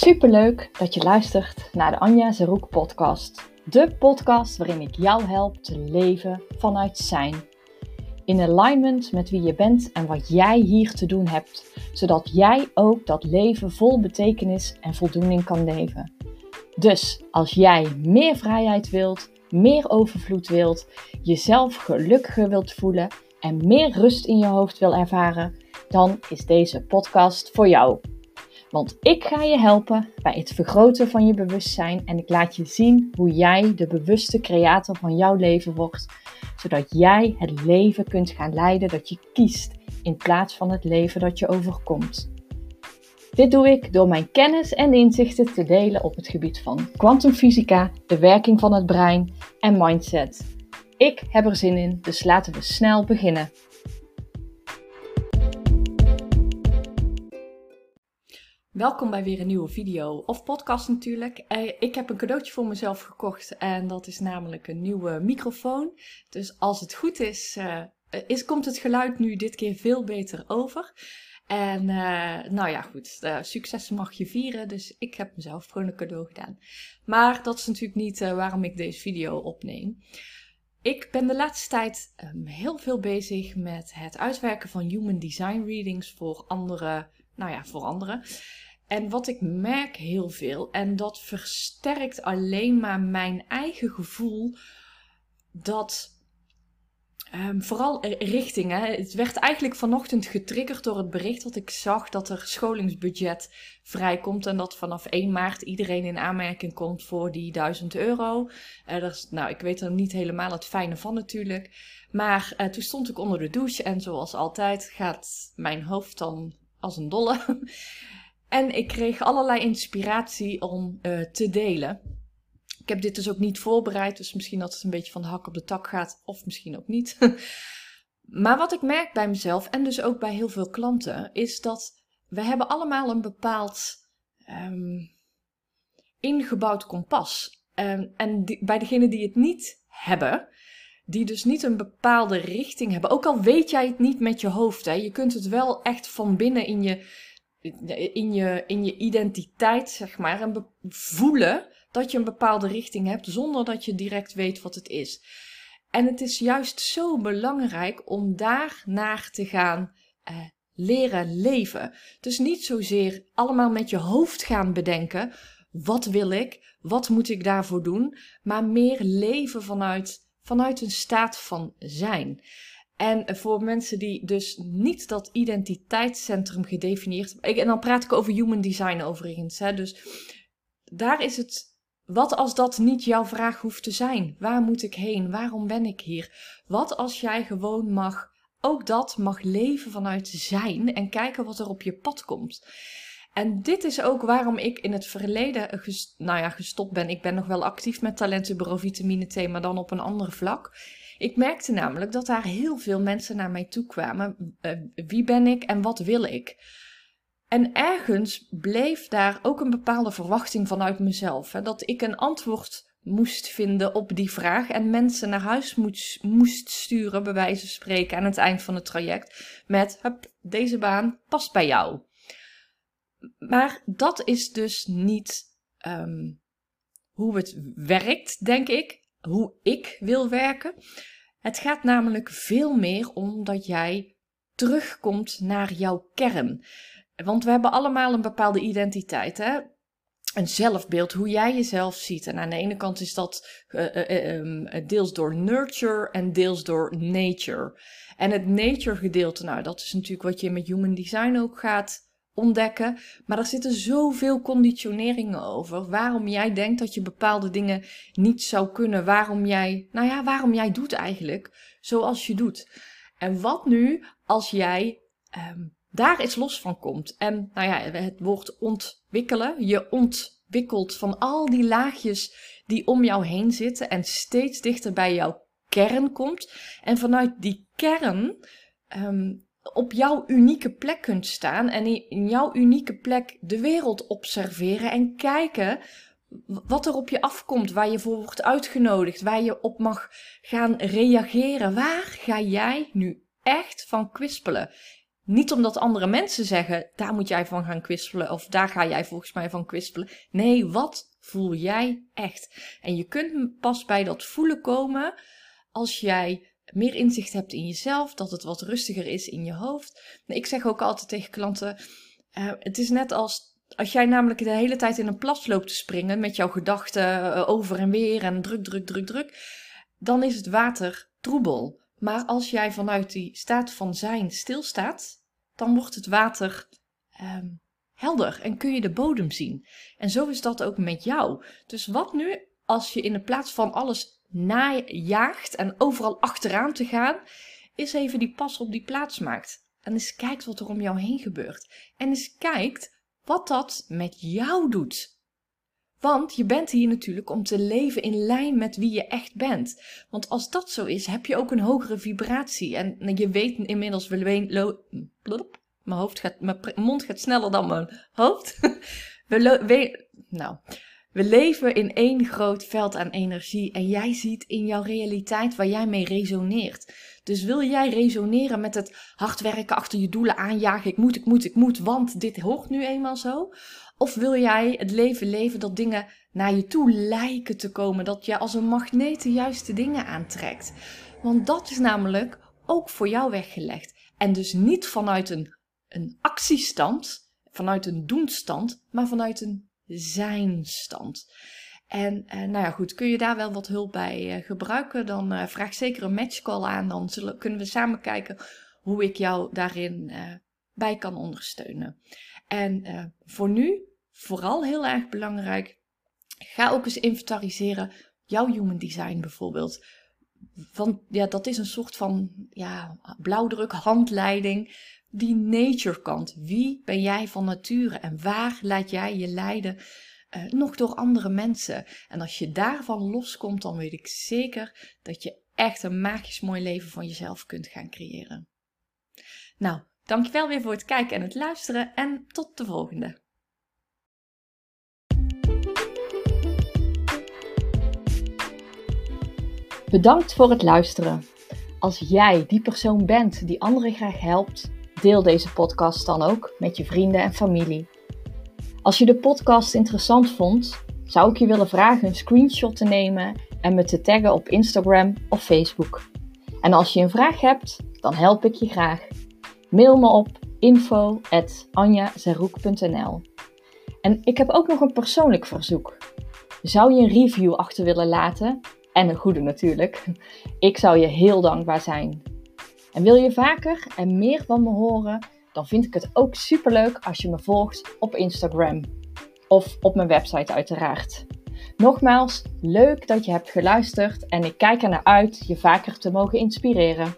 Superleuk dat je luistert naar de Anja Zeroek podcast. De podcast waarin ik jou help te leven vanuit zijn. In alignment met wie je bent en wat jij hier te doen hebt, zodat jij ook dat leven vol betekenis en voldoening kan leven. Dus als jij meer vrijheid wilt, meer overvloed wilt, jezelf gelukkiger wilt voelen en meer rust in je hoofd wil ervaren, dan is deze podcast voor jou. Want ik ga je helpen bij het vergroten van je bewustzijn en ik laat je zien hoe jij de bewuste creator van jouw leven wordt, zodat jij het leven kunt gaan leiden dat je kiest in plaats van het leven dat je overkomt. Dit doe ik door mijn kennis en inzichten te delen op het gebied van kwantumfysica, de werking van het brein en mindset. Ik heb er zin in, dus laten we snel beginnen. Welkom bij weer een nieuwe video of podcast natuurlijk. Eh, ik heb een cadeautje voor mezelf gekocht en dat is namelijk een nieuwe microfoon. Dus als het goed is, uh, is komt het geluid nu dit keer veel beter over. En uh, nou ja, goed, uh, succes mag je vieren, dus ik heb mezelf gewoon een cadeau gedaan. Maar dat is natuurlijk niet waarom ik deze video opneem. Ik ben de laatste tijd um, heel veel bezig met het uitwerken van human design readings voor andere, nou ja, voor anderen. En wat ik merk heel veel, en dat versterkt alleen maar mijn eigen gevoel, dat Um, vooral richtingen. Het werd eigenlijk vanochtend getriggerd door het bericht dat ik zag dat er scholingsbudget vrijkomt. En dat vanaf 1 maart iedereen in aanmerking komt voor die 1000 euro. Is, nou, ik weet er niet helemaal het fijne van natuurlijk. Maar uh, toen stond ik onder de douche en zoals altijd gaat mijn hoofd dan als een dolle. en ik kreeg allerlei inspiratie om uh, te delen. Ik heb dit dus ook niet voorbereid, dus misschien dat het een beetje van de hak op de tak gaat, of misschien ook niet. maar wat ik merk bij mezelf en dus ook bij heel veel klanten, is dat we hebben allemaal een bepaald um, ingebouwd kompas. Um, en bij degenen die het niet hebben, die dus niet een bepaalde richting hebben, ook al weet jij het niet met je hoofd, hè, je kunt het wel echt van binnen in je, in je, in je identiteit, zeg maar, en voelen dat je een bepaalde richting hebt zonder dat je direct weet wat het is. En het is juist zo belangrijk om daar naar te gaan eh, leren leven. Dus niet zozeer allemaal met je hoofd gaan bedenken: wat wil ik, wat moet ik daarvoor doen, maar meer leven vanuit, vanuit een staat van zijn. En voor mensen die dus niet dat identiteitscentrum gedefinieerd hebben. En dan praat ik over human design overigens. Hè, dus daar is het wat als dat niet jouw vraag hoeft te zijn? Waar moet ik heen? Waarom ben ik hier? Wat als jij gewoon mag, ook dat mag leven vanuit zijn en kijken wat er op je pad komt? En dit is ook waarom ik in het verleden nou ja, gestopt ben. Ik ben nog wel actief met talentenbureau vitamine T, maar dan op een ander vlak. Ik merkte namelijk dat daar heel veel mensen naar mij toe kwamen. Uh, wie ben ik en wat wil ik? En ergens bleef daar ook een bepaalde verwachting vanuit mezelf. Hè, dat ik een antwoord moest vinden op die vraag en mensen naar huis moest, moest sturen, bij wijze van spreken, aan het eind van het traject. Met, hup, deze baan past bij jou. Maar dat is dus niet um, hoe het werkt, denk ik. Hoe ik wil werken. Het gaat namelijk veel meer om dat jij terugkomt naar jouw kern. Want we hebben allemaal een bepaalde identiteit, hè? Een zelfbeeld, hoe jij jezelf ziet. En aan de ene kant is dat uh, uh, um, deels door nurture en deels door nature. En het nature gedeelte, nou, dat is natuurlijk wat je met human design ook gaat ontdekken. Maar er zitten zoveel conditioneringen over. Waarom jij denkt dat je bepaalde dingen niet zou kunnen. Waarom jij, nou ja, waarom jij doet eigenlijk zoals je doet. En wat nu als jij um, daar iets los van komt. En nou ja, het woord ontwikkelen. Je ontwikkelt van al die laagjes die om jou heen zitten en steeds dichter bij jouw kern komt. En vanuit die kern um, op jouw unieke plek kunt staan en in jouw unieke plek de wereld observeren en kijken wat er op je afkomt, waar je voor wordt uitgenodigd, waar je op mag gaan reageren. Waar ga jij nu echt van kwispelen? Niet omdat andere mensen zeggen, daar moet jij van gaan kwispelen of daar ga jij volgens mij van kwispelen. Nee, wat voel jij echt? En je kunt pas bij dat voelen komen als jij meer inzicht hebt in jezelf, dat het wat rustiger is in je hoofd. Ik zeg ook altijd tegen klanten, uh, het is net als als jij namelijk de hele tijd in een plas loopt te springen met jouw gedachten eh, over en weer en druk, druk, druk, druk, dan is het water troebel. Maar als jij vanuit die staat van zijn stilstaat, dan wordt het water um, helder en kun je de bodem zien. En zo is dat ook met jou. Dus wat nu als je in de plaats van alles najaagt en overal achteraan te gaan, is even die pas op die plaats maakt. En eens kijkt wat er om jou heen gebeurt. En eens kijkt wat dat met jou doet. Want je bent hier natuurlijk om te leven in lijn met wie je echt bent. Want als dat zo is, heb je ook een hogere vibratie. En je weet inmiddels, mijn, hoofd gaat, mijn mond gaat sneller dan mijn hoofd. we, nou, we leven in één groot veld aan energie. En jij ziet in jouw realiteit waar jij mee resoneert. Dus wil jij resoneren met het hard werken, achter je doelen aanjagen, ik moet, ik moet, ik moet, want dit hoort nu eenmaal zo? Of wil jij het leven leven dat dingen naar je toe lijken te komen, dat je als een magneet de juiste dingen aantrekt? Want dat is namelijk ook voor jou weggelegd. En dus niet vanuit een, een actiestand, vanuit een doenstand, maar vanuit een zijnstand. En uh, nou ja, goed, kun je daar wel wat hulp bij uh, gebruiken, dan uh, vraag zeker een matchcall aan. Dan zullen, kunnen we samen kijken hoe ik jou daarin bij kan ondersteunen. En voor nu, vooral heel erg belangrijk, ga ook eens inventariseren jouw human design bijvoorbeeld. Want ja, dat is een soort van ja, blauwdruk, handleiding. Die nature kant. Wie ben jij van nature en waar laat jij je leiden? uh, nog door andere mensen. En als je daarvan loskomt, dan weet ik zeker dat je echt een magisch mooi leven van jezelf kunt gaan creëren. Nou, dankjewel weer voor het kijken en het luisteren en tot de volgende. Bedankt voor het luisteren. Als jij die persoon bent die anderen graag helpt, deel deze podcast dan ook met je vrienden en familie. Als je de podcast interessant vond, zou ik je willen vragen een screenshot te nemen en me te taggen op Instagram of Facebook. En als je een vraag hebt, dan help ik je graag. Mail me op info.anjazeroek.nl En ik heb ook nog een persoonlijk verzoek. Zou je een review achter willen laten? En een goede natuurlijk. Ik zou je heel dankbaar zijn. En wil je vaker en meer van me horen? dan vind ik het ook superleuk als je me volgt op Instagram. Of op mijn website uiteraard. Nogmaals, leuk dat je hebt geluisterd en ik kijk er naar uit je vaker te mogen inspireren.